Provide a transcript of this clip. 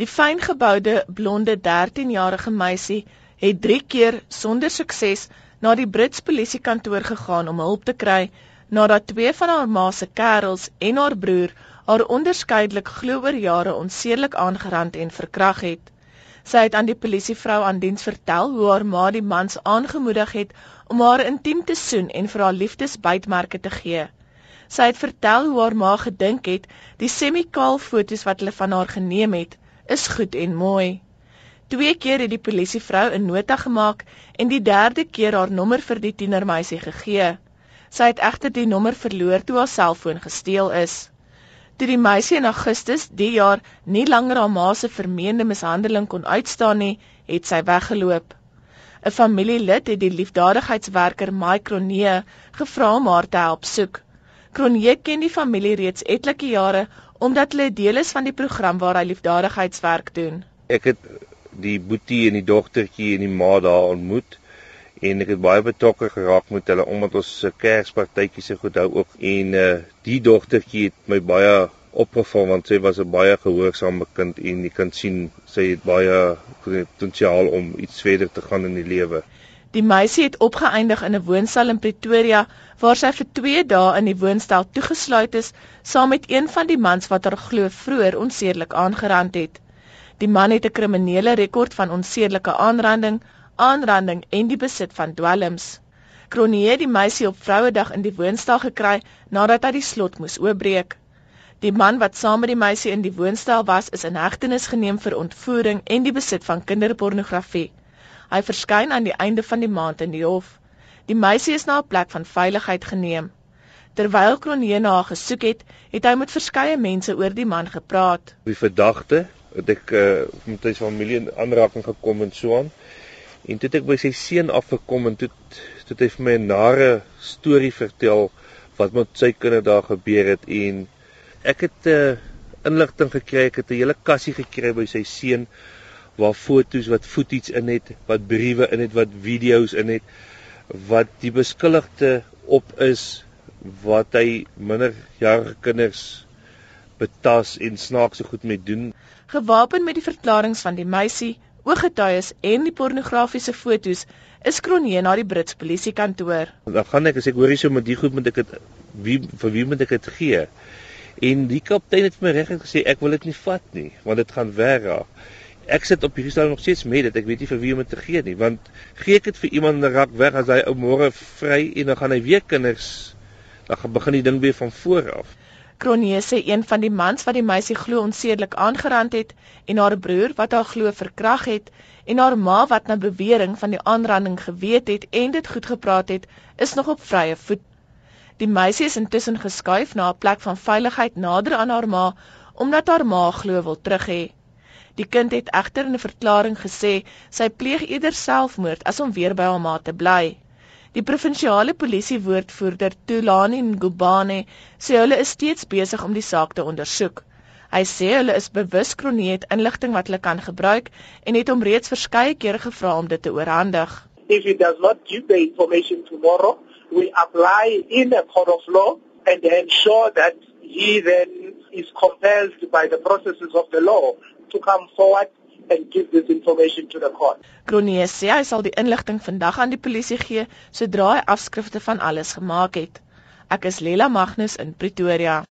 Die fyngeboude blonde 13-jarige meisie het 3 keer sonder sukses na die Brits polisiekantoor gegaan om hulp te kry nadat twee van haar ma se kerels en haar broer haar onderskeidelik glo oor jare onsedelik aangerand en verkrag het. Sy het aan die polisievrou aan diens vertel hoe haar ma die mans aangemoedig het om haar intiem te soen en vir haar liefdesbytmerke te gee. Sy het vertel hoe haar ma gedink het die semikaal foto's wat hulle van haar geneem het is goed en mooi. Twee keer het die polisievrou 'n nota gemaak en die derde keer haar nommer vir die tienermeisie gegee. Sy het egter die nommer verloor toe haar selfoon gesteel is. Toe die meisie in Augustus die jaar nie langer haar ma se vermeende mishandeling kon uitstaan nie, het sy weggeloop. 'n Familielid het die liefdadigheidswerker Micronee gevra om haar te help soek. Kronee ken die familie reeds etlike jare omdat hulle deel is van die program waar hy liefdadigheidswerk doen. Ek het die boetie en die dogtertjie en die ma daar ontmoet en ek het baie betrokke geraak met hulle omdat ons se kerspartytjies se goed hou ook en uh, die dogtertjie het my baie opgeval want sy was 'n baie gehoorsame kind en jy kan sien sy het baie potensiaal om iets verder te gaan in die lewe. Die meisie het opgeëindig in 'n woonstel in Pretoria waar sy vir 2 dae in die woonstel toegesluit is saam met een van die mans wat haar glo vroeër onsedelik aangerand het. Die man het 'n kriminele rekord van onsedelike aanranding, aanranding en die besit van dwelms. Kronee het die meisie op Vrouedag in die woonstel gekry nadat hy die slot moes oopbreek. Die man wat saam met die meisie in die woonstel was, is in hegtenis geneem vir ontvoering en die besit van kinderpornografie. Hy verskyn aan die einde van die maand in die hof. Die meisie is na 'n plek van veiligheid geneem. Terwyl Kronee na haar gesoek het, het hy met verskeie mense oor die man gepraat. Die verdagte het ek uh, met sy familie in aanraking gekom en so aan. En toe het ek by sy seun afgekom en toe het hy vir my 'n nare storie vertel wat met sy kinders daar gebeur het en ek het 'n uh, eh, inligting gekry, ek het 'n hele kassie gekry by sy seun waar foto's wat footage in het, wat briewe in het, wat video's in het wat die beskuldigde op is wat hy minderjarige kinders betas en snaakse goed mee doen. Gewapen met die verklaringe van die meisie, ooggetuies en die pornografiese foto's is Kronee na die Brits polisiekantoor. Dan gaan ek as ek hoor hierso met die goed moet ek dit wie vir wie moet ek dit gee? En die kaptein het vir my reg gesê ek wil dit nie vat nie want dit gaan weg raak ek sit op hierdie stadium nog steeds met dit. Ek weet nie vir wie om dit te gee nie, want gee ek dit vir iemand en raak weg as hy ou môre vry en dan gaan hy weer kinders dan gaan begin die ding weer van voor af. Kronee sê een van die mans wat die meisie glo onsedelik aangerand het en haar broer wat haar glo verkrag het en haar ma wat na bewering van die aanranding geweet het en dit goed gepraat het, is nog op vrye voet. Die meisie is intussen geskuif na 'n plek van veiligheid nader aan haar ma omdat haar ma glo wil terug hê. Die kind het egter in 'n verklaring gesê sy pleeg eerder selfmoord as om weer by haar ma te bly. Die provinsiale polisie woordvoerder Tulani Ngubane sê hulle is steeds besig om die saak te ondersoek. Hy sê hulle is bewus Kronie het inligting wat hulle kan gebruik en het hom reeds verskeie kere gevra om dit te oorhandig. If he does not give the information tomorrow, we apply in a court of law and ensure that he then is compelled by the processes of the law to come forward and give this information to the court. Kronie sê hy sal die inligting vandag aan die polisie gee sodra hy afskrifte van alles gemaak het. Ek is Lela Magnus in Pretoria.